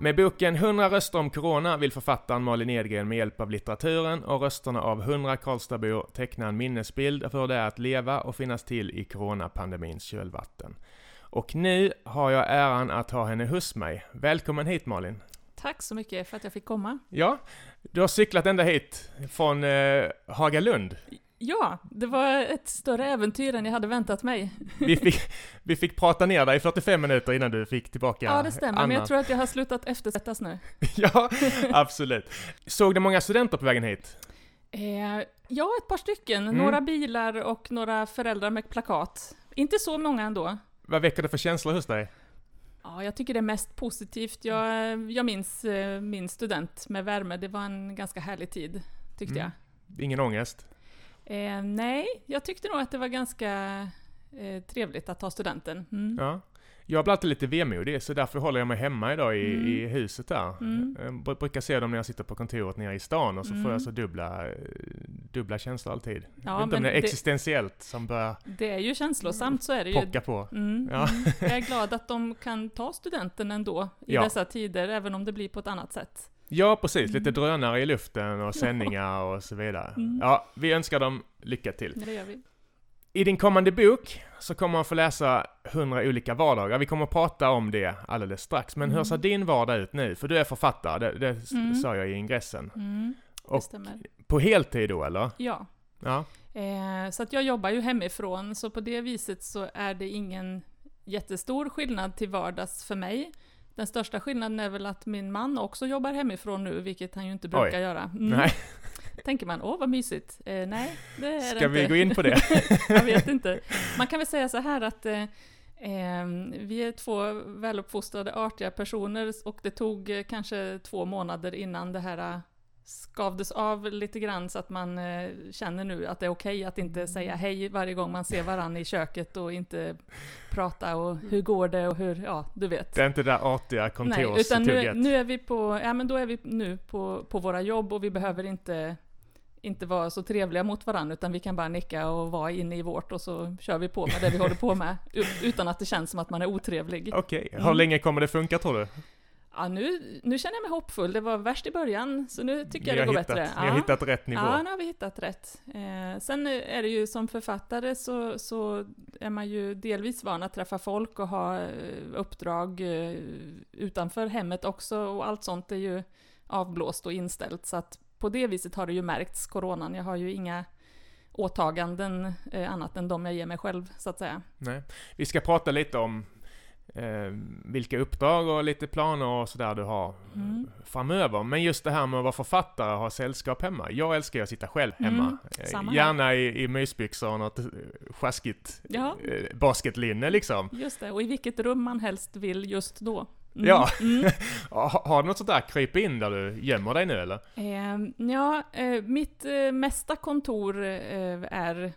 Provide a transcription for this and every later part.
Med boken 100 röster om Corona vill författaren Malin Edgren med hjälp av litteraturen och rösterna av 100 Karlstadbor teckna en minnesbild för hur det är att leva och finnas till i coronapandemins kölvatten. Och nu har jag äran att ha henne hos mig. Välkommen hit Malin! Tack så mycket för att jag fick komma. Ja, du har cyklat ända hit från eh, Hagalund. Ja, det var ett större äventyr än jag hade väntat mig. Vi fick, vi fick prata ner dig i 45 minuter innan du fick tillbaka Ja, det stämmer, Anna. men jag tror att jag har slutat eftersättas nu. ja, absolut. Såg du många studenter på vägen hit? Eh, ja, ett par stycken. Mm. Några bilar och några föräldrar med plakat. Inte så många ändå. Vad väcker det för känslor hos dig? Ja, jag tycker det är mest positivt. Jag, jag minns eh, min student med värme. Det var en ganska härlig tid, tyckte Mm. Ingen ångest? Eh, nej, jag tyckte nog att det var ganska eh, trevligt att ta studenten. Mm. Ja. Jag blir alltid lite vemodig, så därför håller jag mig hemma idag i, Mm. i huset där. Mm. Jag br- brukar se dem när jag sitter på kontoret nere i stan och så får Mm. jag så dubbla, eh, dubbla känslor alltid. jag vet Ja, inte om det är existentiellt som börjar Det är ju känslosamt, så är det ju. pocka på. Mm, Ja. mm. Jag är glad att de kan ta studenten ändå i Ja. dessa tider, även om det blir på ett annat sätt. Ja, precis. Lite Mm. drönare i luften och sändningar och så vidare. Mm. Ja, vi önskar dem lycka till. Det gör vi. I din kommande bok så kommer man få läsa 100 olika vardagar. Vi kommer att prata om det alldeles strax. Men hur Mm. ser din vardag ut nu? För du är författare, det, det Mm. sa jag i ingressen. Mm, Och stämmer. på heltid då, eller? Ja. Ja. Eh, så att jag jobbar ju hemifrån, så på det viset så är det ingen jättestor skillnad till vardags för mig. Den största skillnaden är väl att min man också jobbar hemifrån nu, vilket han ju inte brukar Oj. göra. Mm. Nej, Tänker man, åh vad mysigt. Eh, nej, det är det ska inte. vi gå in på det? jag vet inte. Man kan väl säga så här att eh, eh, vi är två väluppfostrade, artiga personer och det tog eh, kanske två månader innan det här eh, skavdes av lite grann så att man eh, känner nu att det är okej att inte säga hej varje gång man ser varann i köket och inte prata och hur går det och hur, ja, du vet. Det är inte det där artiga Nej, utan nu, kontorstugget. nu är vi på, ja men då är vi nu på, på våra jobb och vi behöver inte inte vara så trevliga mot varandra utan vi kan bara nicka och vara inne i vårt och så kör vi på med det vi håller på med utan att det känns som att man är otrevlig. Okej, hur Mm. länge kommer det funka tror du? Ja, nu, nu känner jag mig hoppfull, det var värst i början så nu tycker jag det går hittat, bättre. Ni har hittat rätt nivå? Ja, nu har vi hittat rätt. Eh, sen är det ju som författare så, så är man ju delvis van att träffa folk och ha eh, uppdrag eh, utanför hemmet också och allt sånt är ju avblåst och inställt så att på det viset har det ju märkts, coronan. Jag har ju inga åtaganden eh, annat än de jag ger mig själv så att säga. Nej. Vi ska prata lite om eh, vilka uppdrag och lite planer och sådär du har Mm. framöver. Men just det här med att vara författare och ha sällskap hemma. Jag älskar att sitta själv Mm, hemma. Eh, här. Gärna i, i mysbyxor och något eh, sjaskigt Ja. eh, basketlinne liksom. Just det, och i vilket rum man helst vill just då. Mm, Ja. Mm. Ha, har du något sånt där kryp in där du gömmer dig nu eller? Eh, ja, eh, mitt eh, mesta kontor eh, är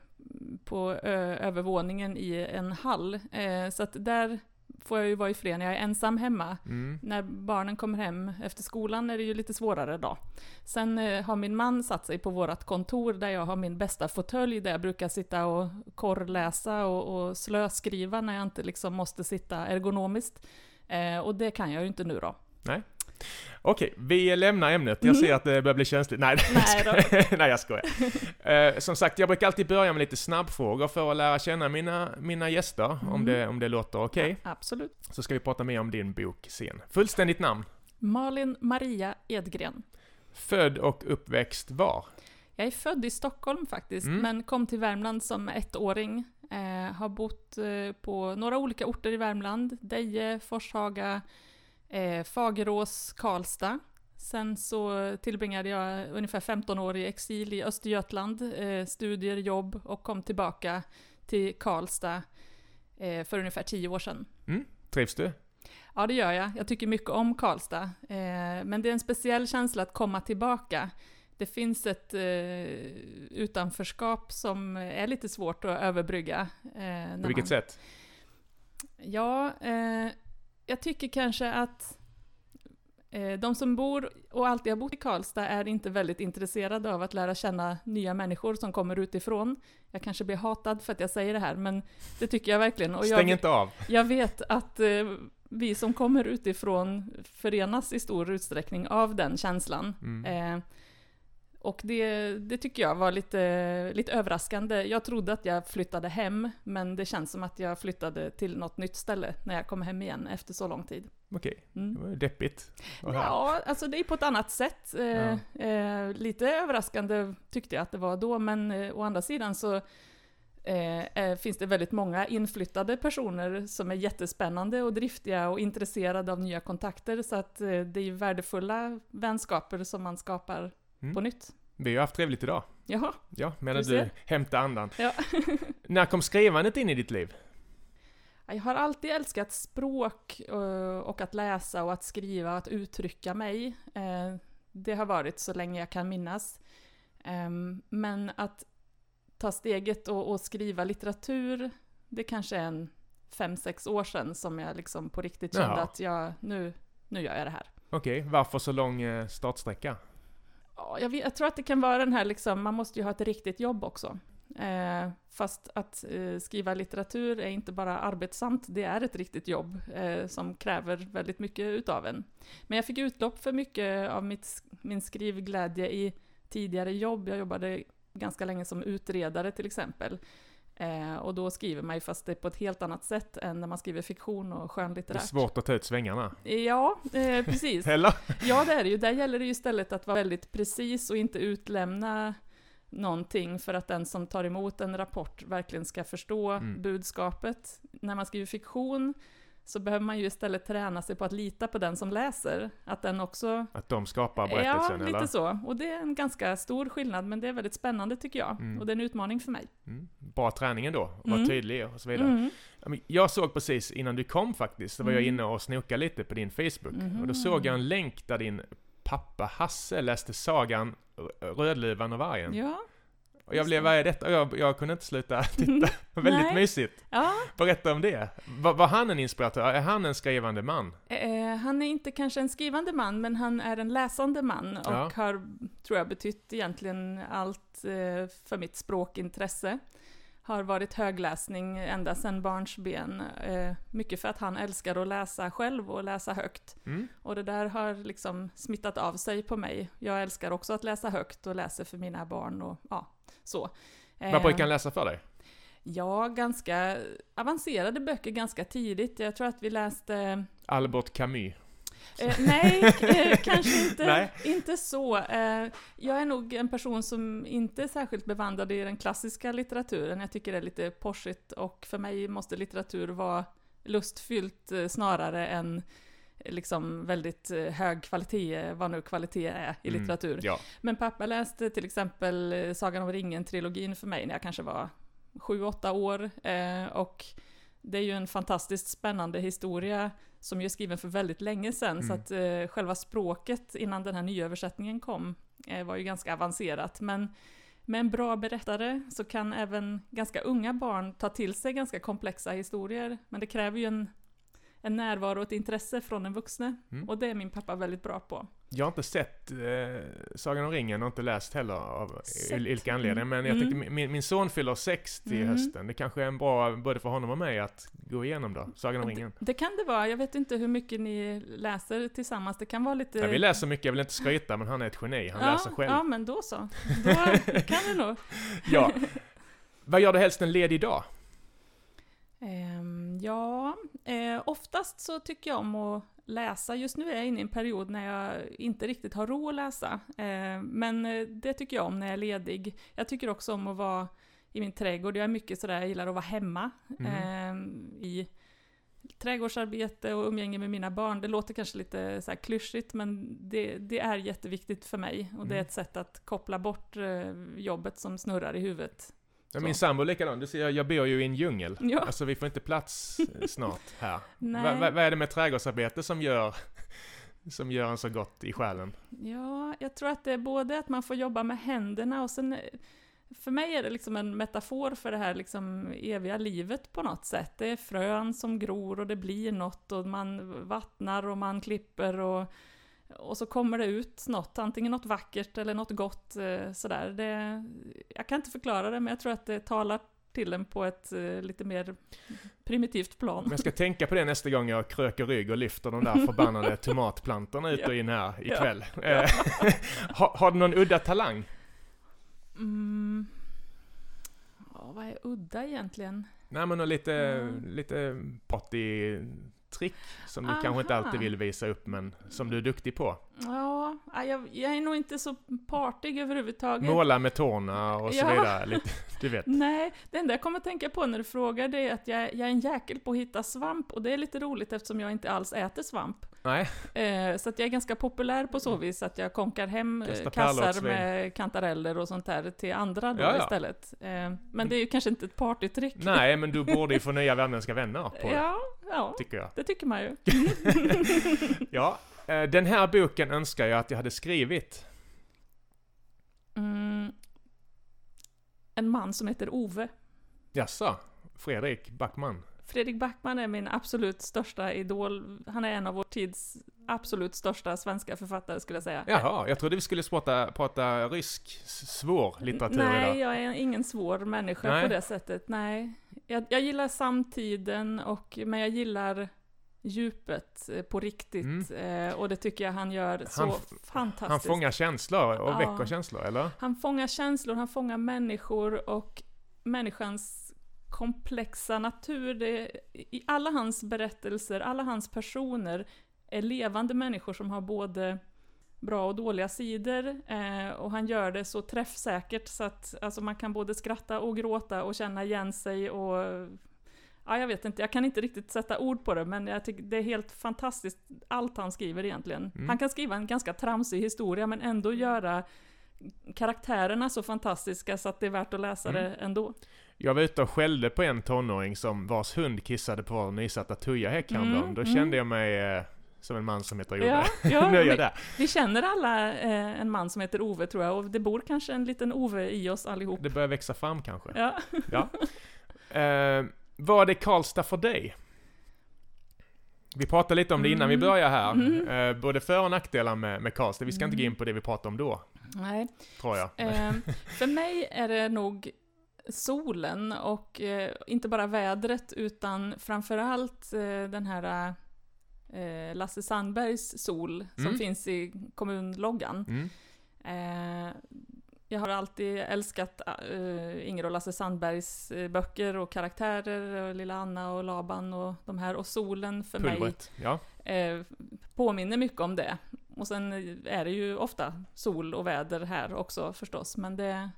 på övervåningen i en hall. Eh, så att där får jag ju vara i fred när jag är ensam hemma. Mm. När barnen kommer hem efter skolan är det ju lite svårare då. Sen eh, har min man satt sig på vårt kontor där jag har min bästa fåtölj där jag brukar sitta och korrläsa och, och slöskriva när jag inte liksom måste sitta ergonomiskt. Eh, och det kan jag ju inte nu då. Okej, vi lämnar ämnet. Jag Mm. ser att det börjar bli känsligt. Nej, Nej då. Nej jag skojar. Eh, som sagt, jag brukar alltid börja med lite snabbfrågor för att lära känna mina, mina gäster, om, Mm. det, om det låter okej. Ja, absolut. Så ska vi prata mer om din bok sen. Fullständigt namn? Malin Maria Edgren. Född och uppväxt var? Jag är född i Stockholm faktiskt, Mm. men kom till Värmland som ettåring. Eh, har bott eh, på några olika orter i Värmland. Deje, Forshaga, eh, Fagerås, Karlstad. Sen så tillbringade jag ungefär 15 år i exil i Östergötland, eh, studier, jobb och kom tillbaka till Karlstad eh, för ungefär 10 år sedan. Trivs du? Ja, det gör jag. Jag tycker mycket om Karlstad. Eh, men det är en speciell känsla att komma tillbaka. Det finns ett eh, utanförskap som är lite svårt att överbrygga. Eh, På vilket man... sätt? Ja, eh, jag tycker kanske att eh, de som bor och alltid har bott i Karlstad är inte väldigt intresserade av att lära känna nya människor som kommer utifrån. Jag kanske blir hatad för att jag säger det här, men det tycker jag verkligen. Och Stäng jag, inte av. jag vet att eh, vi som kommer utifrån förenas i stor utsträckning av den känslan. Mm. Och det, det tycker jag var lite, lite överraskande. Jag trodde att jag flyttade hem, men det känns som att jag flyttade till något nytt ställe när jag kom hem igen efter så lång tid. Okej, Mm. det var ju deppigt. Ja, alltså det är på ett annat sätt. Eh, eh, lite överraskande tyckte jag att det var då, men eh, å andra sidan så eh, eh, finns det väldigt många inflyttade personer som är jättespännande och driftiga och intresserade av nya kontakter, så att eh, det är värdefulla vänskaper som man skapar Mm. på nytt. Vi har haft trevligt idag. Jaha, Ja, medan Du du, hämtar andan. Ja. När kom skrivandet in i ditt liv? jag har alltid älskat språk eh, och att läsa och att skriva och att uttrycka mig. Eh, Det har varit så länge jag kan minnas. Ehm, Men att ta steget och, och skriva litteratur, det kanske är en fem, sex år sedan som jag liksom på riktigt kände Jaha. att jag, nu, nu gör jag det här. Okej, varför så lång eh, startsträcka? Ja, jag, vet, jag tror att det kan vara den här liksom, man måste ju ha ett riktigt jobb också. Eh, fast att eh, skriva litteratur är inte bara arbetsamt, det är ett riktigt jobb eh, som kräver väldigt mycket utav en. Men jag fick utlopp för mycket av mitt, min skrivglädje i tidigare jobb. Jag jobbade ganska länge som utredare till exempel. Eh, och då skriver man ju fast det på ett helt annat sätt än när man skriver fiktion och Det är skönlitterärt. svårt att ta ut svängarna. Ja, eh, precis. Eller? Ja, det är det ju. Där gäller det ju istället att vara väldigt precis och inte utlämna någonting för att den som tar emot en rapport verkligen ska förstå Mm. budskapet. När man skriver fiktion så behöver man ju istället träna sig på att lita på den som läser. Att den också... Att de skapar Ja, berättelsen, lite eller? så. Och det är en ganska stor skillnad, men det är väldigt spännande tycker jag. Mm. Och det är en utmaning för mig. Mm. Bra träning ändå, var Mm. tydlig och så vidare. Mm. Ja, Jag såg precis innan du kom faktiskt, så var jag Mm. inne och snokade lite på din Facebook. Mhm. Och då såg jag en länk där din pappa Hasse läste sagan Rödluvan och vargen. Ja. Och jag blev, vad är detta? Och jag, jag kunde inte sluta titta. Väldigt Nej. mysigt. ja. Berätta om det. Var, var han en inspiratör? Är han en skrivande man? Eh, han är inte kanske en skrivande man, men han är en läsande man och Ja. har, tror jag, betytt egentligen allt eh, för mitt språkintresse. Har varit högläsning ända sedan barnsben. Eh, mycket för att han älskar att läsa själv och läsa högt. Mm? Och det där har liksom smittat av sig på mig. Jag älskar också att läsa högt och läser för mina barn och ja, så. Vad Eh, han läsa för dig? Ja, ganska avancerade böcker ganska tidigt. Jag tror att vi läste Albert Camus. Eh, nej, eh, kanske inte, Nej. inte så. Eh, jag är nog en person som inte är särskilt bevandrad i den klassiska litteraturen. Jag tycker det är lite porsigt och för mig måste litteratur vara lustfyllt eh, snarare än liksom väldigt eh, hög kvalitet, vad nu kvalitet är i Mm, litteratur. Ja. Men pappa läste till exempel eh, Sagan om ringen-trilogin för mig när jag kanske var sju, åtta år. Eh, och det är ju en fantastiskt spännande historia som ju är skriven för väldigt länge sedan. Mm. Så att eh, själva språket innan den här nyöversättningen kom eh, var ju ganska avancerat. Men med en bra berättare så kan även ganska unga barn ta till sig ganska komplexa historier. Men det kräver ju en, en närvaro och ett intresse från den vuxne. Mm. Och det är min pappa väldigt bra på. Jag har inte sett eh, Sagan om ringen och inte läst heller av olika anledningar. Men jag Mm. tänkte, min, min son fyller 60 i Mm. hösten. Det kanske är en bra, både för honom och mig, att gå igenom då. Sagan om ringen. Det kan det vara. Jag vet inte hur mycket ni läser tillsammans. Det kan vara lite... Ja, vi läser mycket, jag vill inte skryta, men han är ett geni. Han läser själv. Ja, men då så. Då kan det nog. Ja. Vad gör du helst en ledig dag? Ehm, ja, eh, oftast så tycker jag om att läsa. Just nu är jag inne i en period när jag inte riktigt har ro att läsa. Eh, men eh, det tycker jag om när jag är ledig. Jag tycker också om att vara i min trädgård. Jag är mycket sådär, jag gillar att vara hemma. Mm. ehm, I trädgårdsarbete och umgänge med mina barn. Det låter kanske lite så här klyschigt, men det, det är jätteviktigt för mig. Och det är Mm. ett sätt att koppla bort eh, jobbet som snurrar i huvudet. Ja, min sambo likadan. Du ser, jag, bor ju i en djungel. Ja. Alltså vi får inte plats snart här. Nej. Va, va, vad är det med trädgårdsarbete som gör, som gör en så gott i själen? Ja, jag tror att det är både att man får jobba med händerna och sen för mig är det liksom en metafor för det här liksom eviga livet på något sätt. Det är frön som gror och det blir något och man vattnar och man klipper och och så kommer det ut något, antingen något vackert eller något gott eh, sådär. Det, jag kan inte förklara det, men jag tror att det talar till en på ett eh, lite mer primitivt plan. Men jag ska tänka på det nästa gång jag kröker rygg och lyfter de där förbannade tomatplantorna ut och in här ikväll. Ja. Ja. har, har du någon udda talang? Mm. Ja, vad är udda egentligen? Nej men lite, mm. lite party trick som du Aha. kanske inte alltid vill visa upp men som du är duktig på? Ja, jag, jag är nog inte så partig överhuvudtaget. Måla med tårna och så ja. vidare, lite, du vet. Nej, det enda jag kommer att tänka på när du frågar det är att jag, jag är en jäkel på att hitta svamp och det är lite roligt eftersom jag inte alls äter svamp. Nej. Eh, så att jag är ganska populär på så vis att jag konkar hem Kasta eh, kassar med kantareller och sånt där till andra då ja, ja. istället. Eh, men det är ju kanske inte ett partytrick. Nej, men du borde ju få nya värmländska vänner på det. Ja, ja. Tycker jag. Det tycker man ju. ja, den här boken önskar jag att jag hade skrivit. Mm. En man som heter Ove. Jaså? Fredrik Backman? Fredrik Backman är min absolut största idol. Han är en av vår tids absolut största svenska författare skulle jag säga. Jaha, jag trodde vi skulle prata, prata rysk svår litteratur Nej, idag. jag är ingen svår människa Nej. på det sättet. Nej. Jag, jag, gillar samtiden, och, men jag gillar djupet eh, på riktigt. Mm. Eh, och det tycker jag han gör så han, fantastiskt. Han fångar känslor och ja. väcker känslor, eller? Han fångar känslor, han fångar människor och människans komplexa natur. Det, I alla hans berättelser, alla hans personer är levande människor som har både bra och dåliga sidor. Eh, och han gör det så träffsäkert så att alltså, man kan både skratta och gråta och känna igen sig och Ja, jag vet inte, jag kan inte riktigt sätta ord på det, men jag tycker det är helt fantastiskt allt han skriver egentligen. Mm. Han kan skriva en ganska tramsig historia, men ändå göra karaktärerna så fantastiska så att det är värt att läsa mm. det ändå. Jag var ute och skällde på en tonåring som vars hund kissade på vår nysatta tujahäck häromdagen. Mm, Då mm. kände jag mig eh, som en man som heter Ove. Ja, ja, jag där. Vi känner alla eh, en man som heter Ove tror jag, och det bor kanske en liten Ove i oss allihop. Det börjar växa fram kanske. Ja. ja. Eh, vad är Karlstad för dig? Vi pratade lite om det innan mm. vi började här. Mm. Eh, både för och nackdelar med, med Karlstad. Vi ska inte gå in mm. på det vi pratade om då. Nej. Tror jag. Eh, för mig är det nog solen och eh, inte bara vädret utan framförallt eh, den här eh, Lasse Sandbergs sol som mm. finns i kommunloggan. Eh, jag har alltid älskat uh, Inger och Lasse Sandbergs uh, böcker och karaktärer, och Lilla Anna och Laban och de här, och solen för Pulvret, mig ja. uh, påminner mycket om det. Och sen är det ju ofta sol och väder här också förstås, men det,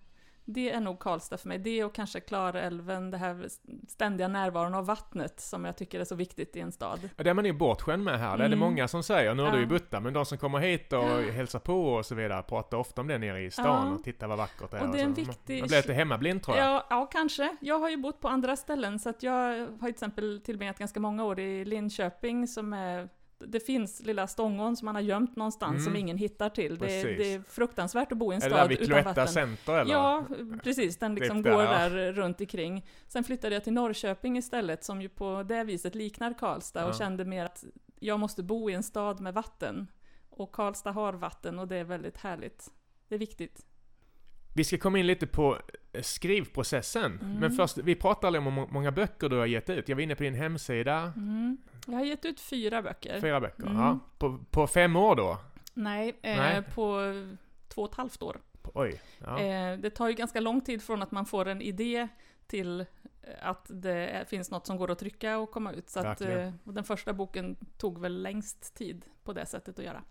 det är nog Karlstad för mig. Det och kanske Klarälven, det här ständiga närvaron av vattnet som jag tycker är så viktigt i en stad. Ja, det är man ju bortskämd med här. Det är det mm. många som säger. Nu är ja. du ju Butta, men de som kommer hit och ja. hälsar på och så vidare pratar ofta om det nere i stan ja. och tittar vad vackert det är. Och det är en viktig... Man blir lite hemmablind tror jag. Ja, ja, kanske. Jag har ju bott på andra ställen så att jag har till exempel tillbringat ganska många år i Linköping som är det finns lilla stångon som man har gömt någonstans mm. som ingen hittar till. Det, det, är fruktansvärt att bo i en stad utan vatten. Center eller? Ja, precis. Den liksom går där, där runt omkring. Sen flyttade jag till Norrköping istället, som ju på det viset liknar Karlstad ja. och kände mer att jag måste bo i en stad med vatten. Och Karlstad har vatten och det är väldigt härligt. Det är viktigt. Vi ska komma in lite på eh, skrivprocessen. Mm. Men först, vi pratar aldrig om hur många böcker du har gett ut. Jag var inne på din hemsida. Mm. Jag har gett ut fyra böcker. Fyra böcker, mm. ja. På, på fem år då? Nej, eh, Nej, på två och ett halvt år. Oj. Ja. Eh, det tar ju ganska lång tid från att man får en idé till eh, att det finns något som går att trycka och komma ut. Så att, eh, den första boken tog väl längst tid på det sättet att göra.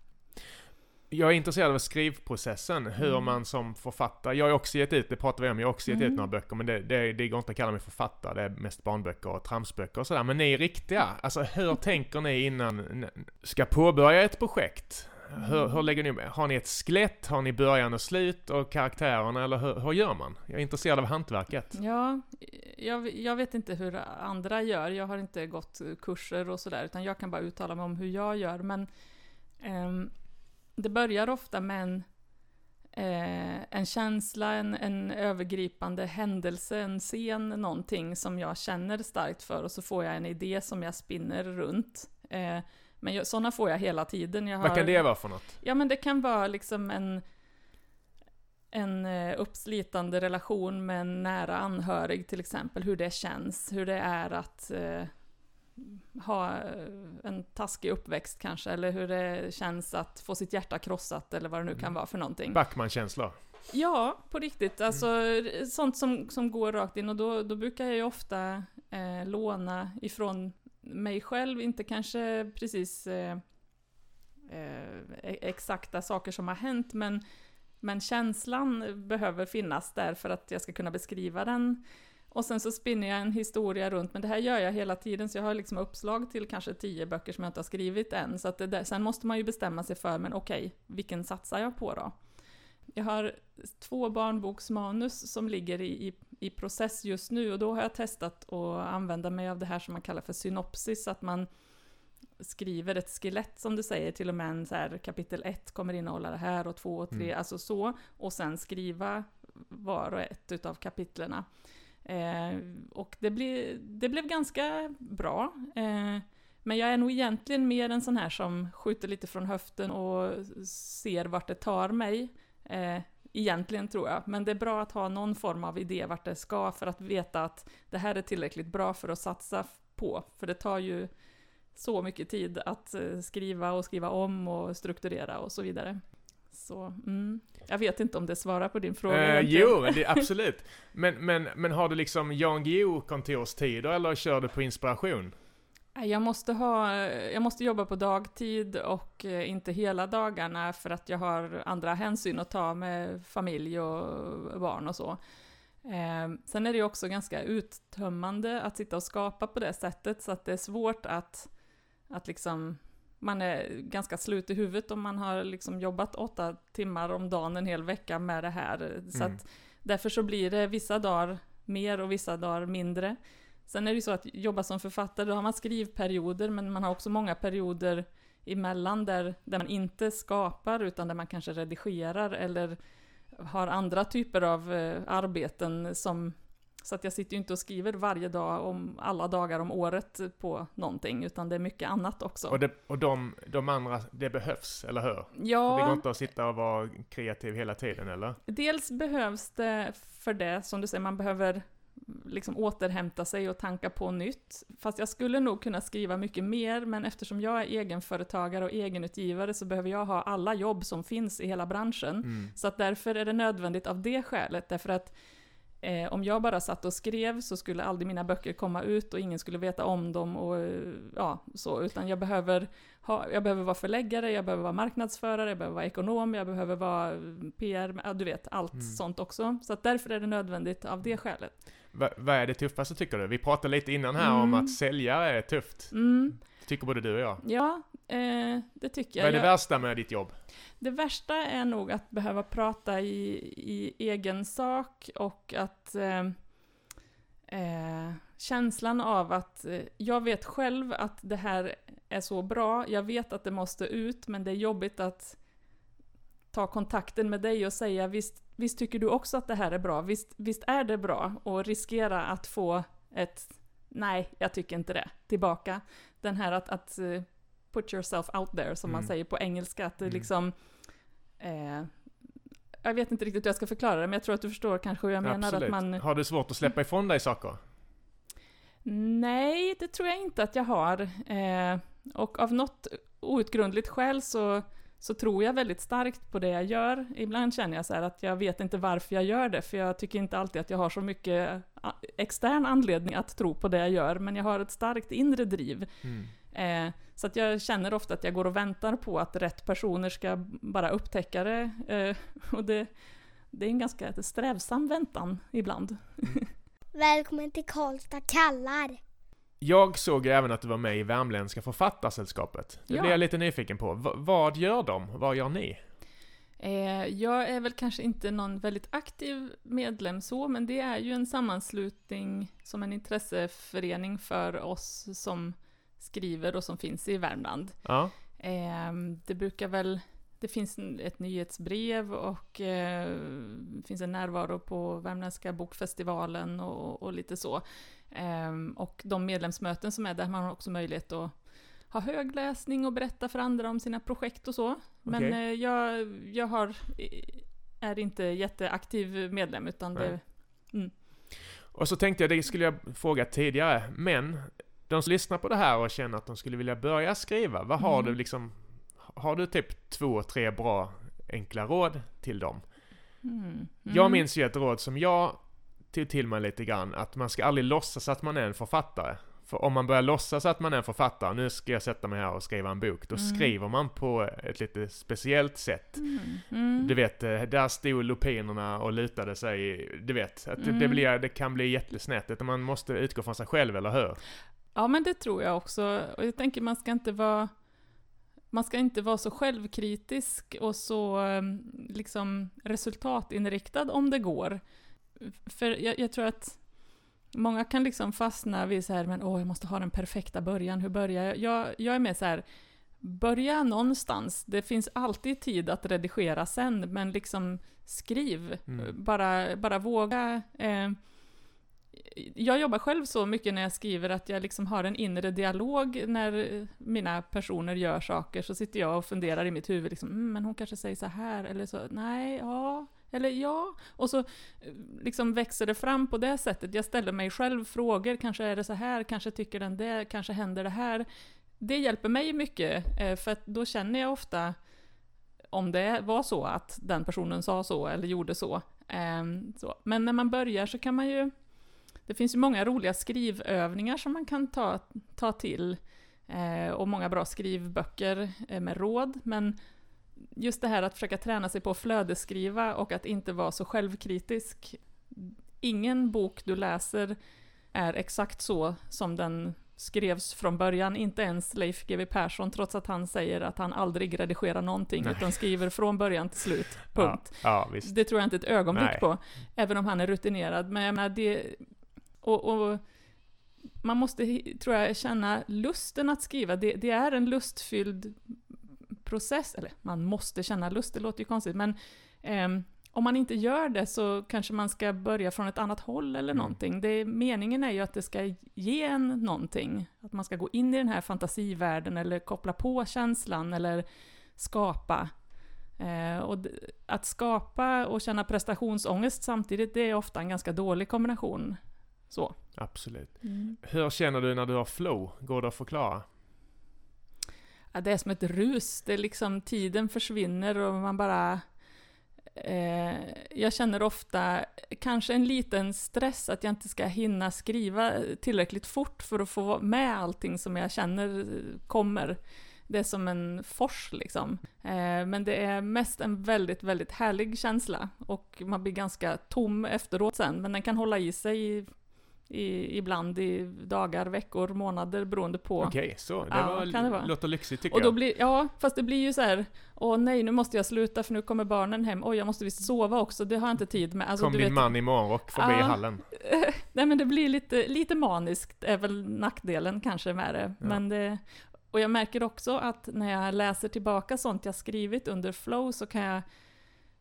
Jag är intresserad av skrivprocessen, hur mm. man som författare, jag har också gett ut, det pratar vi om, jag har också gett mm. ut några böcker, men det, det, det går inte att kalla mig författare, det är mest barnböcker och tramsböcker och sådär. Men ni är riktiga, alltså hur tänker ni innan ni ska påbörja ett projekt? Hur, hur mm. lägger ni Har ni ett skelett? Har ni början och slut och karaktärerna? Eller hur, hur gör man? Jag är intresserad av hantverket. Ja, jag, jag, vet inte hur andra gör. Jag har inte gått kurser och sådär, utan jag kan bara uttala mig om hur jag gör. Men um, det börjar ofta med en, eh, en känsla, en, en övergripande händelse, en scen, någonting som jag känner starkt för och så får jag en idé som jag spinner runt. Eh, men sådana får jag hela tiden. Jag har, Vad kan det vara för något? Ja, men det kan vara liksom en, en eh, uppslitande relation med en nära anhörig till exempel, hur det känns, hur det är att eh, ha eh, en taskig uppväxt kanske, eller hur det känns att få sitt hjärta krossat, eller vad det nu kan Mm. vara för någonting. Backman-känslor? Ja, på riktigt. Alltså sånt som, som går rakt in och då, då brukar jag ju ofta eh, låna ifrån mig själv, inte kanske precis eh, eh, e- exakta saker som har hänt, men, men känslan behöver finnas där för att jag ska kunna beskriva den. Och sen så spinner jag en historia runt, men det här gör jag hela tiden, så jag har liksom uppslag till kanske tio böcker som jag inte har skrivit än. Så att där, sen måste man ju bestämma sig för, men okej, vilken satsar jag på då? Jag har två barnboksmanus som ligger i, i, i process just nu och då har jag testat att använda mig av det här som man kallar för synopsis, att man skriver ett skelett som du säger, till och med en så här kapitel 1 kommer innehålla det här och 2 och 3, Mm. alltså så, och sen skriva var och ett utav kapitlerna. Eh, och det, bli, det blev ganska bra. Eh, men jag är nog egentligen mer en sån här som skjuter lite från höften och ser vart det tar mig. Eh, egentligen tror jag. Men det är bra att ha någon form av idé vart det ska för att veta att det här är tillräckligt bra för att satsa på. För det tar ju så mycket tid att eh, skriva och skriva om och strukturera och så vidare. Så, mm. Jag vet inte om det svarar på din fråga. Eh, jo, det, absolut. Men, men, men har du liksom Jan Guillou kontorstider eller kör du på inspiration? Jag måste, ha, jag måste jobba på dagtid och eh, inte hela dagarna för att jag har andra hänsyn att ta med familj och barn och så. Eh, sen är det ju också ganska uttömmande att sitta och skapa på det sättet så att det är svårt att, att liksom man är ganska slut i huvudet om man har liksom jobbat åtta timmar om dagen en hel vecka med det här. Så Mm. därför så blir det vissa dagar mer och vissa dagar mindre. Sen är det ju så att jobba som författare, då har man skrivperioder, men man har också många perioder emellan där, där man inte skapar, utan där man kanske redigerar eller har andra typer av eh, arbeten som... Så att jag sitter ju inte och skriver varje dag om alla dagar om året på någonting, utan det är mycket annat också. Och, det, och de, de andra, det behövs, eller hur? Det går ja, inte att sitta och vara kreativ hela tiden, eller? dels behövs det för det, som du säger, man behöver liksom återhämta sig och tanka på nytt. Fast jag skulle nog kunna skriva mycket mer, men eftersom jag är egenföretagare och egenutgivare så behöver jag ha alla jobb som finns i hela branschen. Mm. Så att därför är det nödvändigt av det skälet, därför att eh, om jag bara satt och skrev så skulle aldrig mina böcker komma ut och ingen skulle veta om dem och eh, ja, så, utan jag behöver, ha, jag behöver vara förläggare, jag behöver vara marknadsförare, jag behöver vara ekonom, jag behöver vara PR, ja, du vet, allt Mm. sånt också. Så att därför är det nödvändigt av det skälet. Va, vad är det tuffaste tycker du? Vi pratade lite innan här om Mm. att sälja är tufft. Mm, Tycker både du och jag. ja, eh, det tycker jag. Vad är det jag värsta med ditt jobb? Det värsta är nog att behöva prata i, i egen sak och att eh, eh, känslan av att eh, jag vet själv att det här är så bra, jag vet att det måste ut, men det är jobbigt att ta kontakten med dig och säga visst, visst tycker du också att det här är bra, visst, visst är det bra och riskera att få ett nej, jag tycker inte det, tillbaka. Den här att, att eh, put yourself out there, som man Mm. säger på engelska, att det Mm. liksom eh, jag vet inte riktigt hur jag ska förklara det, men jag tror att du förstår kanske hur jag menar. Absolut. Att man, Har du svårt att släppa ifrån dig saker? Nej, det tror jag inte att jag har. Eh, och av något outgrundligt skäl så, så tror jag väldigt starkt på det jag gör. Ibland känner jag så att jag vet inte varför jag gör det, för jag tycker inte alltid att jag har så mycket ah, extern anledning att tro på det jag gör, men jag har ett starkt inre driv. Mm. Eh, så att jag känner ofta att jag går och väntar på att rätt personer ska bara upptäcka det. Eh, och det, det är en ganska strävsam väntan ibland. Välkommen till Karlstad kallar. Jag såg även att du var med i Värmländska författarsällskapet. Det Ja. blev jag lite nyfiken på. V- vad gör de? Vad gör ni? Eh, jag är väl kanske inte någon väldigt aktiv medlem så, men det är ju en sammanslutning som en intresseförening för oss som skriver och som finns i Värmland. Ja. Eh, det brukar väl, det finns ett nyhetsbrev och eh, finns en närvaro på Värmländska bokfestivalen och, och lite så. Eh, och de medlemsmöten som är där, man har också möjlighet att ha högläsning och berätta för andra om sina projekt och så. Men Okej. eh, jag, jag har, är inte jätteaktiv medlem utan det, Och så tänkte jag, det skulle jag fråga tidigare, men de som lyssnar på det här och känner att de skulle vilja börja skriva, vad har Mm. du liksom, har du typ två, tre bra enkla råd till dem? mm, Jag mm. minns ju ett råd som jag tog till mig lite grann, att man ska aldrig låtsas att man är en författare. För om man börjar låtsas att man är en författare, nu ska jag sätta mig här och skriva en bok, då Mm. skriver man på ett lite speciellt sätt. Mm, mm. Du vet, eh, där stod lupinerna och lutade sig, du vet, att det, det, Mm. blir, det kan bli jättesnett, utan man måste utgå från sig själv, eller hur? Ja, men det tror jag också. Och jag tänker man ska inte vara man ska inte vara så självkritisk och så em, liksom resultatinriktad om det går. För jag, jag tror att många kan liksom fastna vid så här, men åh, jag måste ha den perfekta början, hur börjar jag? Jag, jag är med så här, börja någonstans. Det finns alltid tid att redigera sen, men liksom skriv. Mm. Bara, bara våga. Eh, jag jobbar själv så mycket när jag skriver att jag liksom har en inre dialog när mina personer gör saker, så sitter jag och funderar i mitt huvud liksom, mm, men hon kanske säger så här, eller så, nej, ja, eller ja. Och så eh, liksom växer det fram på det sättet. Jag ställer mig själv frågor, kanske är det så här, kanske tycker den det, kanske händer det här. Det hjälper mig mycket, eh, för att då känner jag ofta om det var så att den personen sa så eller gjorde så. Eh, så. Men när man börjar så kan man ju det finns ju många roliga skrivövningar som man kan ta, ta till eh, och många bra skrivböcker eh, med råd, men just det här att försöka träna sig på att flödesskriva och att inte vara så självkritisk. Ingen bok du läser är exakt så som den skrevs från början, inte ens Leif GW Persson, trots att han säger att han aldrig redigerar någonting, Nej. utan skriver från början till slut. Punkt. Ja, ja. Det tror jag inte ett ögonblick Nej. på, även om han är rutinerad. Men jag menar, det... Och, och man måste, tror jag, känna lusten att skriva. Det, det är en lustfylld process. Eller, man måste känna lust, det låter ju konstigt, men ehm, om man inte gör det så kanske man ska börja från ett annat håll eller Mm. någonting. Det, meningen är ju att det ska ge en någonting. Att man ska gå in i den här fantasivärlden eller koppla på känslan eller skapa. Eh, och att skapa och känna prestationsångest samtidigt, det är ofta en ganska dålig kombination. Så. Absolut. Hur känner du när du har flow? Går det att förklara? Ja, det är som ett rus, det är liksom tiden försvinner och man bara... Eh, jag känner ofta kanske en liten stress att jag inte ska hinna skriva tillräckligt fort för att få med allting som jag känner kommer. Det är som en fors liksom. Eh, men det är mest en väldigt, väldigt härlig känsla och man blir ganska tom efteråt sen, men den kan hålla i sig i, ibland i dagar, veckor, månader beroende på Okej, så. Det, Ja, var, det vara. låter lyxigt tycker och då jag. blir, ja, fast det blir ju så här, åh nej, nu måste jag sluta för nu kommer barnen hem, oj, jag måste visst sova också, det har jag inte tid med. Alltså, Kom du din vet, man i morgonrock förbi Ja. hallen. nej men det blir lite, lite maniskt, är väl nackdelen kanske med det. Ja. Men det. Och jag märker också att när jag läser tillbaka sånt jag skrivit under flow så kan jag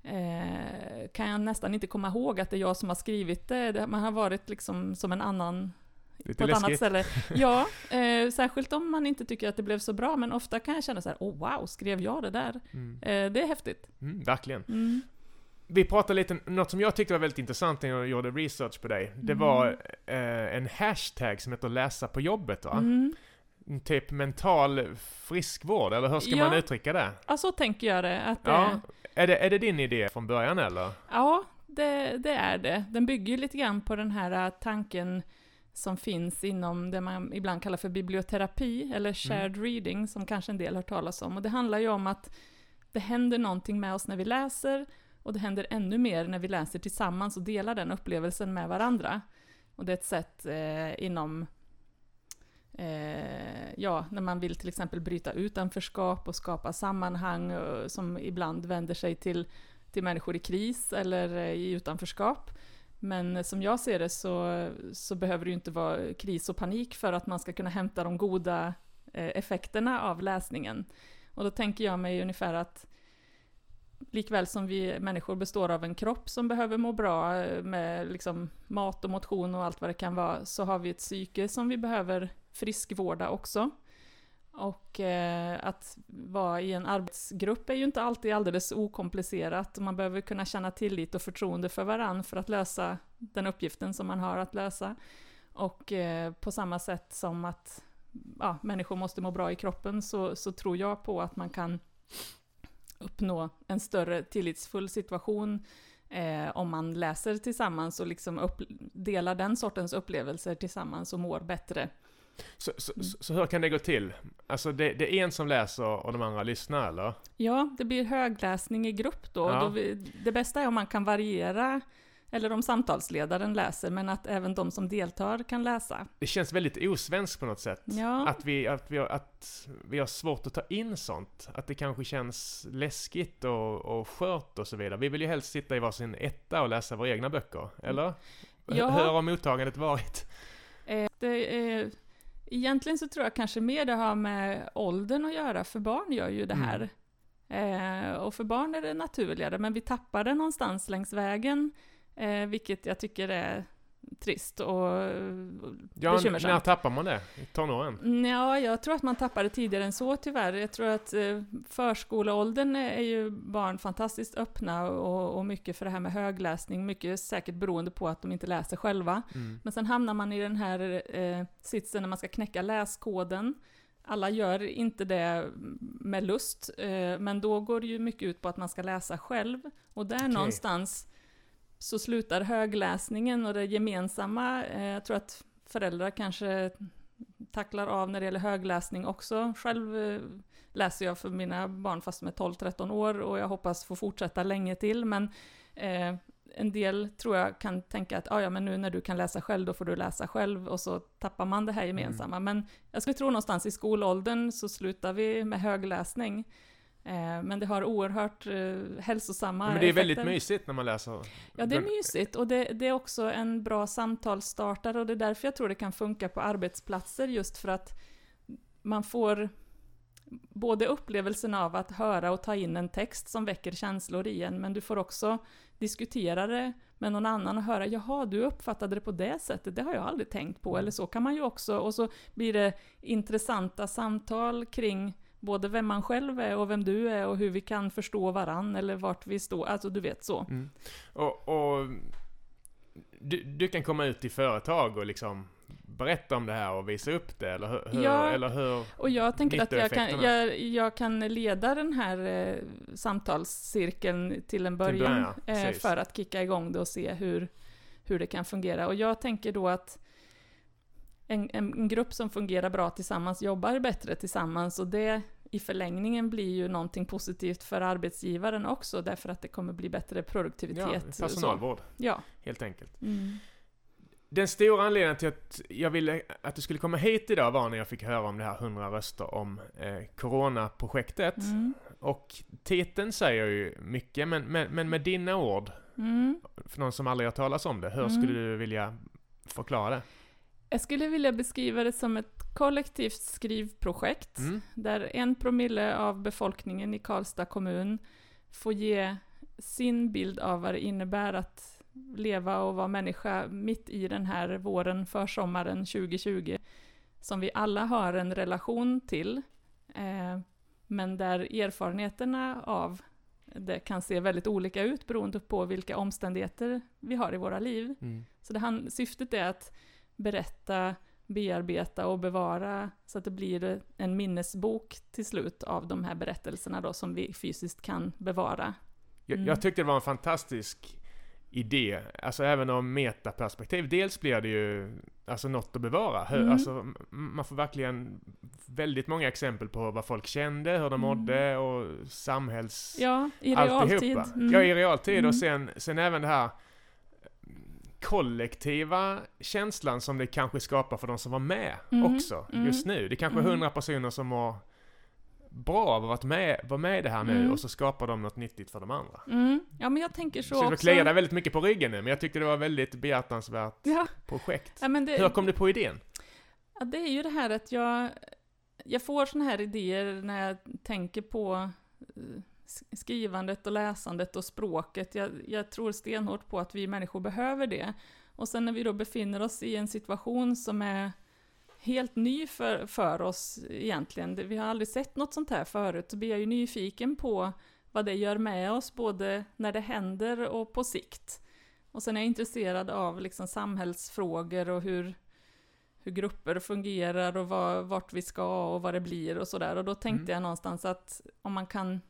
eh, kan jag nästan inte komma ihåg att det är jag som har skrivit det. det man har varit liksom som en annan Lite på ett annat läskigt. ställe. Ja, eh, särskilt om man inte tycker att det blev så bra, men ofta kan jag känna så här, oh wow, skrev jag det där? Mm. Eh, det är häftigt. Mm, verkligen. Mm. Vi pratade lite, något som jag tyckte var väldigt intressant när jag gjorde research på dig. Det Mm. var eh, en hashtag som heter läsa på jobbet va? Mm. Typ mental friskvård, eller hur ska Ja. man uttrycka det? Ja, så tänker jag det. Att, Ja. eh, Är det, är det din idé från början eller? ja det, det är det. Den bygger ju lite grann på den här eh, tanken som finns inom det man ibland kallar för biblioterapi, eller shared reading, som kanske en del har talas om. Och det handlar ju om att det händer någonting med oss när vi läser, och det händer ännu mer när vi läser tillsammans och delar den upplevelsen med varandra. Och det är ett sätt eh, inom Eh, ja, när man vill till exempel bryta utanförskap och skapa sammanhang eh, som ibland vänder sig till, till människor i kris eller eh, i utanförskap. Men som jag ser det så, så behöver det ju inte vara kris och panik för att man ska kunna hämta de goda eh, effekterna av läsningen. Och då tänker jag mig ungefär att likväl som vi människor består av en kropp som behöver må bra eh, med liksom mat och motion och allt vad det kan vara, så har vi ett psyke som vi behöver friskvårda också. Och eh, att vara i en arbetsgrupp är ju inte alltid alldeles okomplicerat. Man behöver kunna känna tillit och förtroende för varann för att lösa den uppgiften som man har att lösa. Och eh, på samma sätt som att ja, människor måste må bra i kroppen så, så tror jag på att man kan uppnå en större tillitsfull situation eh, om man läser tillsammans och liksom upp, delar den sortens upplevelser tillsammans och mår bättre. Så, så, så, så hur kan det gå till? Alltså det, det, är en som läser och de andra lyssnar eller? Ja, det blir högläsning i grupp då. Ja. då vi, det bästa är om man kan variera eller om samtalsledaren läser, men att även de som deltar kan läsa. Det känns väldigt osvenskt på något sätt. Ja. Att, vi, att, vi, har- att vi har svårt att ta in sånt. Att det kanske känns läskigt och, och skört och så vidare. Vi vill ju helst sitta i varsin etta och läsa våra egna böcker, eller? Ja. Hur har mottagandet varit? Eh, det är, egentligen så tror jag kanske mer det har med åldern att göra, för barn gör ju det Mm. här. Eh, och för barn är det naturligare, men vi tappar det någonstans längs vägen, eh, vilket jag tycker är trist och Ja, bekymmersamt. när tappar man det? I tonåren? Ja, jag tror att man tappar det tidigare än så tyvärr. Jag tror att eh, förskoleåldern är ju barn fantastiskt öppna och, och mycket för det här med högläsning, mycket säkert beroende på att de inte läser själva. Mm. Men sen hamnar man i den här eh, sitsen när man ska knäcka läskoden. Alla gör inte det med lust, eh, men då går det ju mycket ut på att man ska läsa själv. Och där Okej. någonstans så slutar högläsningen och det gemensamma. Eh, jag tror att föräldrar kanske tacklar av när det gäller högläsning också. Själv eh, läser jag för mina barn fast de är 12-13 år och jag hoppas få fortsätta länge till. Men eh, en del tror jag kan tänka att ah, ja, men nu när du kan läsa själv, då får du läsa själv och så tappar man det här gemensamma. Men jag skulle tro någonstans i skolåldern så slutar vi med högläsning. Eh, men det har oerhört eh, hälsosamma Men det är väldigt effekter. mysigt när man läser. Ja, det är mysigt och det, det är också en bra samtalsstartare och det är därför jag tror det kan funka på arbetsplatser just för att man får både upplevelsen av att höra och ta in en text som väcker känslor i en, men du får också diskutera det med någon annan och höra ”jaha, du uppfattade det på det sättet, det har jag aldrig tänkt på” eller så kan man ju också, och så blir det intressanta samtal kring både vem man själv är och vem du är och hur vi kan förstå varann eller vart vi står, alltså du vet så. Mm. Och, och du, du kan komma ut i företag och liksom berätta om det här och visa upp det, eller hur? Ja. Eller hur? Och jag tänker att jag kan, jag, jag kan leda den här eh, samtalscirkeln till en början, början, ja. eh, för att kicka igång det och se hur, hur det kan fungera. Och jag tänker då att en, en, grupp som fungerar bra tillsammans jobbar bättre tillsammans och det i förlängningen blir ju någonting positivt för arbetsgivaren också därför att det kommer bli bättre produktivitet. Ja, personalvård, Ja. helt enkelt. Mm. Den stora anledningen till att jag ville att du skulle komma hit idag var när jag fick höra om det här 100 röster om eh, Corona-projektet. Mm. Och titeln säger ju mycket, men, men, men med dina ord, Mm. för någon som aldrig har talat om det, hur Mm. skulle du vilja förklara det? Jag skulle vilja beskriva det som ett kollektivt skrivprojekt Mm. där en promille av befolkningen i Karlstad kommun får ge sin bild av vad det innebär att leva och vara människa mitt i den här våren, försommaren 2020, som vi alla har en relation till, eh, men där erfarenheterna av det kan se väldigt olika ut beroende på vilka omständigheter vi har i våra liv. Mm. Så det han, syftet är att berätta, bearbeta och bevara så att det blir en minnesbok till slut av de här berättelserna då som vi fysiskt kan bevara. Jag, Mm. jag tyckte det var en fantastisk idé, alltså även om metaperspektiv. Dels blir det ju alltså något att bevara. Hur, Mm. alltså, man får verkligen väldigt många exempel på vad folk kände, hur de Mm. mådde och samhälls... Ja, i realtid. Mm. Ja, i realtid. Mm. Och sen, sen även det här kollektiva känslan som det kanske skapar för de som var med Mm. också Mm. just nu. Det är kanske Mm. hundra personer som mår bra av att vara med, vara med i det här nu Mm. och så skapar de något nyttigt för de andra. Mm. Ja, men jag tänker så Så också. kliar dig väldigt mycket på ryggen nu, men jag tyckte det var väldigt behjärtansvärt Ja, projekt. ja, det, Hur kom du på idén? Ja, det är ju det här att jag, jag får såna här idéer när jag tänker på eh, skrivandet och läsandet och språket. Jag, jag tror stenhårt på att vi människor behöver det. Och sen när vi då befinner oss i en situation som är helt ny för, för oss egentligen. Vi har aldrig sett något sånt här förut, så blir jag ju nyfiken på vad det gör med oss, både när det händer och på sikt. Och sen är jag intresserad av liksom samhällsfrågor och hur, hur grupper fungerar och vad, vart vi ska och vad det blir och sådär. Och då tänkte Mm. jag någonstans att om man kan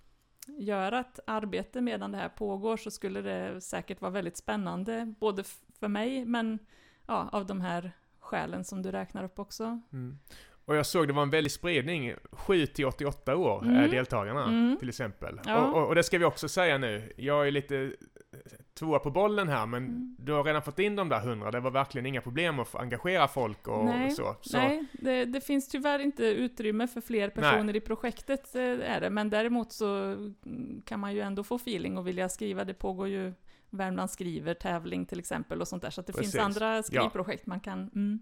göra ett arbete medan det här pågår så skulle det säkert vara väldigt spännande, både för mig men ja, av de här skälen som du räknar upp också. Mm. Och jag såg det var en väldig spridning, 7 till 88 år är Mm. deltagarna Mm. till exempel. Ja. Och, och, och det ska vi också säga nu, jag är lite tvåa på bollen här men Mm. du har redan fått in de där 100, det var verkligen inga problem att engagera folk och Nej, så. så. Nej, det, det finns tyvärr inte utrymme för fler personer i projektet, eh, är det. Men däremot så kan man ju ändå få feeling och vilja skriva. Det pågår ju Värmland skriver tävling till exempel och sånt där. Så att det Precis. finns andra skrivprojekt man kan... Mm.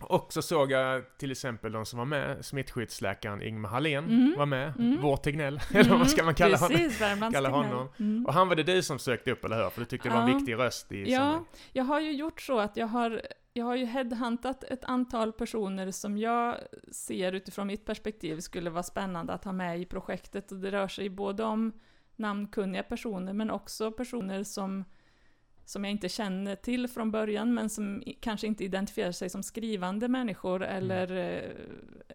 Och så såg jag till exempel de som var med, smittskyddsläkaren Ingmar Hallén Mm. var med, Mm. vår Tegnell, eller vad ska man kalla honom? Precis, Värmlands kalla honom. Mm. Och han var det du som sökte upp, eller hur? För du tyckte det var en viktig röst i Ja, sammanhanget. jag har ju gjort så att jag har, jag har ju headhuntat ett antal personer som jag ser utifrån mitt perspektiv skulle vara spännande att ha med i projektet. Och det rör sig både om namnkunniga personer men också personer som, som jag inte känner till från början men som kanske inte identifierar sig som skrivande människor eller, eh,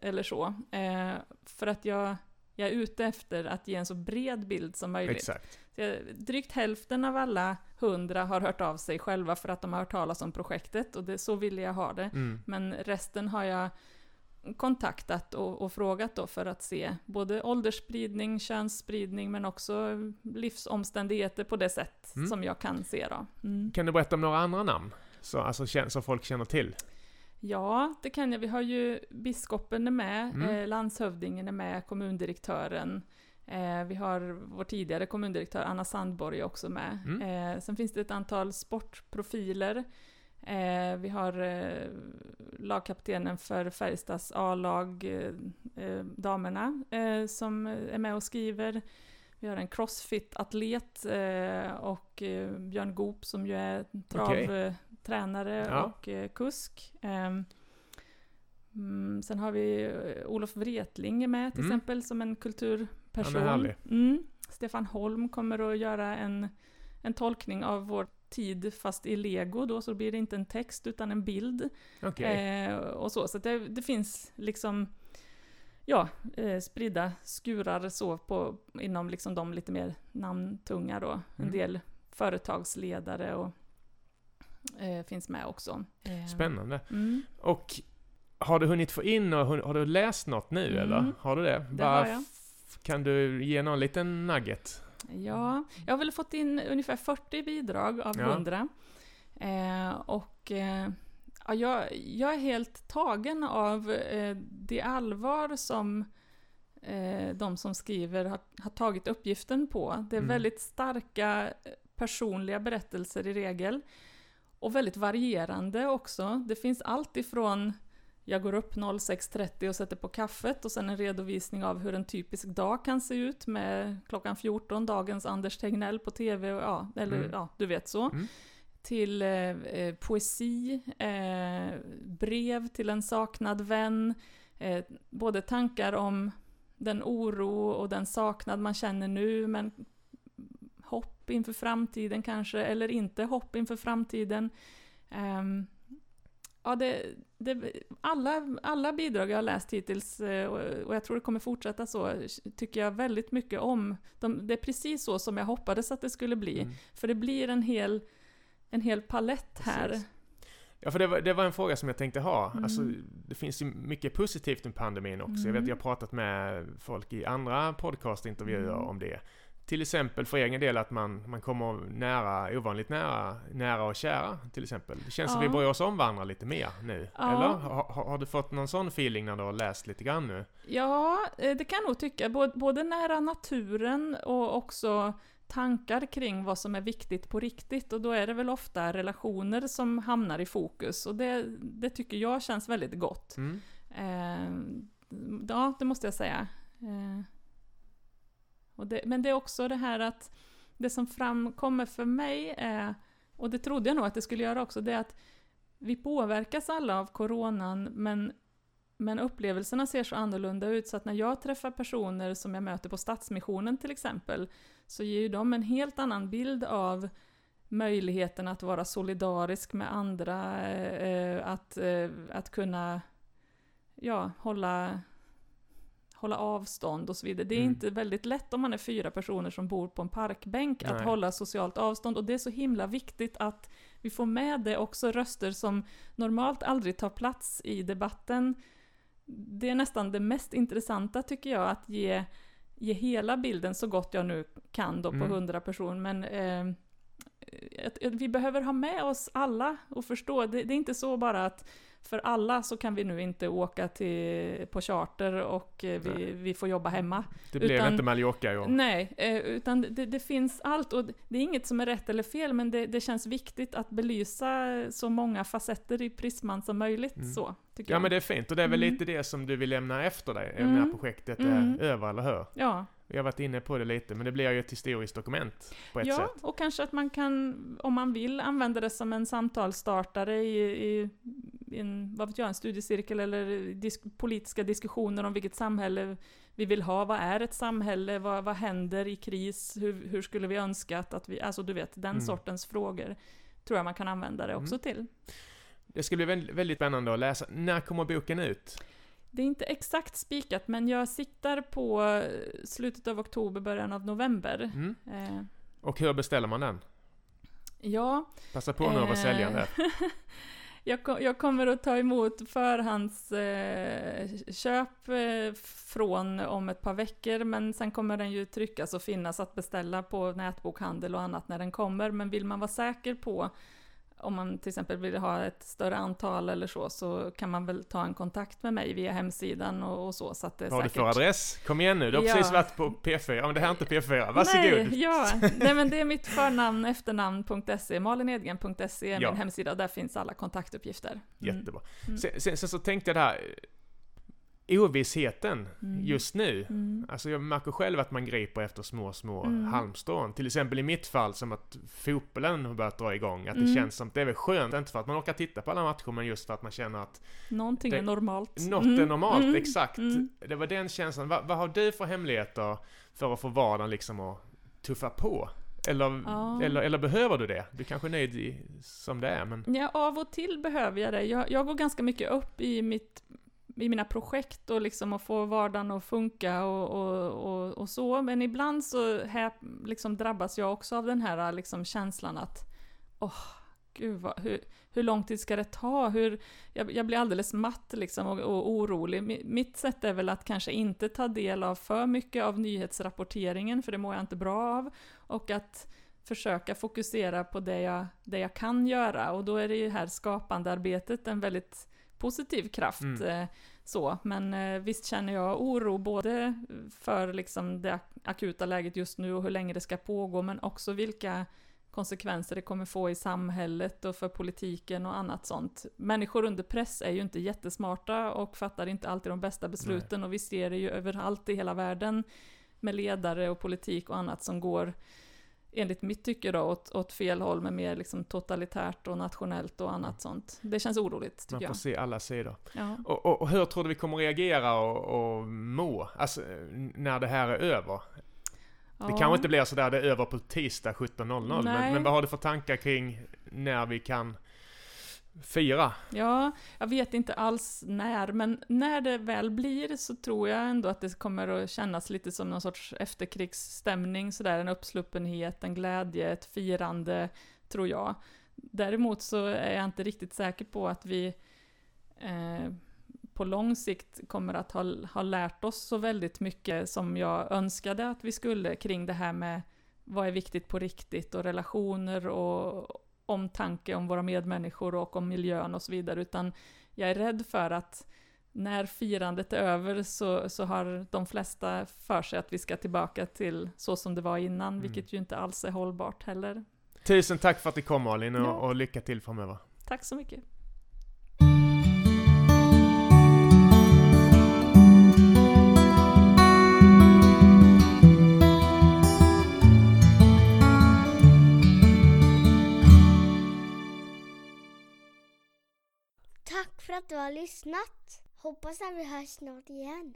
eller så. Eh, för att jag, jag är ute efter att ge en så bred bild som möjligt. Exakt. Jag- Drygt hälften av alla hundra har hört av sig själva för att de har hört talas om projektet och det, så ville jag ha det. Mm. Men resten har jag kontaktat och, och frågat då för att se både åldersspridning, könsspridning men också livsomständigheter på det sätt Mm. som jag kan se då. Mm. Kan du berätta om några andra namn? Så, alltså, som folk känner till? Ja, det kan jag. Vi har ju biskopen är med, Mm. eh, landshövdingen är med, kommundirektören. Eh, vi har vår tidigare kommundirektör Anna Sandborg också med. Mm. Eh, sen finns det ett antal sportprofiler. Eh, vi har eh, lagkaptenen för Färjestads A-lag, eh, eh, damerna, eh, som är med och skriver. Vi har en crossfit-atlet eh, och Björn Goop som ju är travtränare Ja. och kusk. Ehm, mm, sen har vi Olof Wretling med till Mm. exempel som en kulturperson. Han är härlig. Mm. Stefan Holm kommer att göra en, en tolkning av vår tid fast i lego då, så blir det inte en text utan en bild. Okej. Eh, och så, så det, det finns liksom ja, eh, spridda skurar så på, inom liksom de lite mer namntunga då. En Mm. del företagsledare och eh, finns med också. Eh, Spännande. Mm. Och har du hunnit få in och har du läst något nu Mm. eller? Har du det? Det Bara Kan du ge någon liten nugget? Ja, jag har väl fått in ungefär 40 bidrag av Ja. 100. Eh, och eh, ja, jag, jag är helt tagen av eh, det allvar som eh, de som skriver har, har tagit uppgiften på. Det är Mm. väldigt starka eh, personliga berättelser i regel. Och väldigt varierande också. Det finns allt ifrån jag går upp 06.30 och sätter på kaffet och sen en redovisning av hur en typisk dag kan se ut med klockan 14, dagens Anders Tegnell på TV, och, ja, eller Mm. ja, du vet så. Mm. Till eh, eh, poesi, eh, brev till en saknad vän, eh, både tankar om den oro och den saknad man känner nu, men hopp inför framtiden kanske, eller inte hopp inför framtiden. Ehm, ja, det, det, alla, alla bidrag jag har läst hittills, eh, och jag tror det kommer fortsätta så, tycker jag väldigt mycket om. De, det är precis så som jag hoppades att det skulle bli. Mm. För det blir en hel, en hel palett här. Precis. Ja, för det var, det var en fråga som jag tänkte ha. Mm. Alltså, det finns ju mycket positivt med pandemin också. Jag vet, Mm. jag har pratat med folk i andra podcastintervjuer Mm. om det. Till exempel för egen del att man, man kommer nära, ovanligt nära, nära och kära till exempel. Det känns som Ja. vi börjar oss omvandla lite mer nu. Ja. Eller? Har, har du fått någon sån feeling när du har läst lite grann nu? Ja, eh, det kan jag nog tycka. Både, både nära naturen och också tankar kring vad som är viktigt på riktigt. Och då är det väl ofta relationer som hamnar i fokus. Och det, det tycker jag känns väldigt gott. Mm. Eh, ja, det måste jag säga. Eh, det, men det är också det här att det som framkommer för mig är, och det trodde jag nog att det skulle göra också, det är att vi påverkas alla av coronan, men Men upplevelserna ser så annorlunda ut. Så att när jag träffar personer som jag möter på Stadsmissionen till exempel, så ger ju de en helt annan bild av möjligheten att vara solidarisk med andra, eh, eh, att, eh, att kunna ja, hålla, hålla avstånd och så vidare. Det är Mm. inte väldigt lätt om man är fyra personer som bor på en parkbänk att Nej. hålla socialt avstånd och det är så himla viktigt att vi får med det också, röster som normalt aldrig tar plats i debatten. Det är nästan det mest intressanta tycker jag, att ge, ge hela bilden så gott jag nu kan då på Mm. 100 personer, men eh, att, att vi behöver ha med oss alla och förstå, det, det är inte så bara att för alla så kan vi nu inte åka till, på charter och eh, vi, Nej. vi får jobba hemma. Det blev Utan- inte Mallorca i år. Nej, eh, utan det, det finns allt och det är inget som är rätt eller fel men det, det känns viktigt att belysa så många facetter i prisman som möjligt Mm. så, Ja jag. men det är fint och det är väl Mm. lite det som du vill lämna efter dig när Mm. projektet Mm. är över, eller hur? Ja, Vi har varit inne på det lite, men det blir ju ett historiskt dokument på ett ja sätt. och kanske att man kan, om man vill, använda det som en samtalsstartare i, i, i en, vad vet jag, en studiecirkel eller disk, politiska diskussioner om vilket samhälle vi vill ha. Vad är ett samhälle? Vad, vad händer i kris? Hur, hur skulle vi önskat att vi, alltså du vet, den Mm. sortens frågor tror jag man kan använda det också till. Det ska bli väldigt, väldigt spännande att läsa. När kommer boken ut? Det är inte exakt spikat, men jag siktar på eh, slutet av oktober, början av november. Mm. Eh, Och hur beställer man den? ja, Passa på nu att vara Eh, säljande. jag, ko- jag kommer att ta emot förhandsköp eh, köp, eh, från om ett par veckor, men sen kommer den ju tryckas och finnas att beställa på nätbokhandel och annat när den kommer. Men vill man vara säker på om man till exempel vill ha ett större antal eller så, så kan man väl ta en kontakt med mig via hemsidan och, och så, så att det är Vad har du säkert... för adress? Kom igen nu, du har Ja. precis varit på P4. Ja, men det här är inte P4. Varsågod. Nej, ja. Nej men det är mitt förnamn, efternamn.se, malinedgren.se är Ja. min hemsida och där finns alla kontaktuppgifter. Mm. Jättebra. Mm. Sen, sen, sen så tänkte jag det här, ovissheten Mm. just nu. Mm. Alltså jag märker själv att man griper efter små, små Mm. halmstrån. Till exempel i mitt fall som att fotbollen har börjat dra igång. Att det Mm. känns som att det är väl skönt, inte för att man orkar titta på alla matcher, men just för att man känner att Någonting Det- är normalt. något Mm. är normalt, Mm. exakt. Mm. Det var den känslan. Va, vad har du för hemligheter för att få vardagen liksom att tuffa på? Eller, Ja. eller, eller behöver du det? Du kanske är nöjd i, som det är, men... Ja, av och till behöver jag det. Jag, jag går ganska mycket upp i, mitt, i mina projekt och liksom att få vardagen att funka och, och, och, och så. Men ibland så här, liksom drabbas jag också av den här liksom känslan att åh, gud vad, hur, hur lång tid ska det ta? Hur, jag, jag blir alldeles matt liksom och, och orolig. Mitt sätt är väl att kanske inte ta del av för mycket av nyhetsrapporteringen, för det mår jag inte bra av. Och att försöka fokusera på det jag, det jag kan göra. Och då är det ju här skapandearbetet en väldigt positiv kraft. Mm. Eh, så. Men eh, visst känner jag oro både för liksom det ak- akuta läget just nu och hur länge det ska pågå, men också vilka konsekvenser det kommer få i samhället och för politiken och annat sånt. Människor under press är ju inte jättesmarta och fattar inte alltid de bästa besluten och vi ser det ju överallt i hela världen med ledare och politik och annat som går enligt mitt tycke då åt, åt fel håll med mer liksom totalitärt och nationellt och annat sånt. Det känns oroligt Man tycker får jag. se alla sidor. Ja. Och, och, och hur tror du vi kommer reagera och, och må? Alltså, när det här är över? Det Ja. kanske inte blir sådär, det är över på tisdag 17.00. Men, men vad har du för tankar kring när vi kan fira? Ja, jag vet inte alls när, men när det väl blir så tror jag ändå att det kommer att kännas lite som någon sorts efterkrigsstämning, sådär en uppsluppenhet, en glädje, ett firande, tror jag. Däremot så är jag inte riktigt säker på att vi eh, på lång sikt kommer att ha, ha lärt oss så väldigt mycket som jag önskade att vi skulle kring det här med vad är viktigt på riktigt och relationer och omtanke om våra medmänniskor och om miljön och så vidare, utan jag är rädd för att när firandet är över så, så har de flesta för sig att vi ska tillbaka till så som det var innan, Mm. vilket ju inte alls är hållbart heller. Tusen tack för att du kom Malin och, Ja. och lycka till framöver. Tack så mycket. Tack för att du har lyssnat. Hoppas att vi hörs snart igen.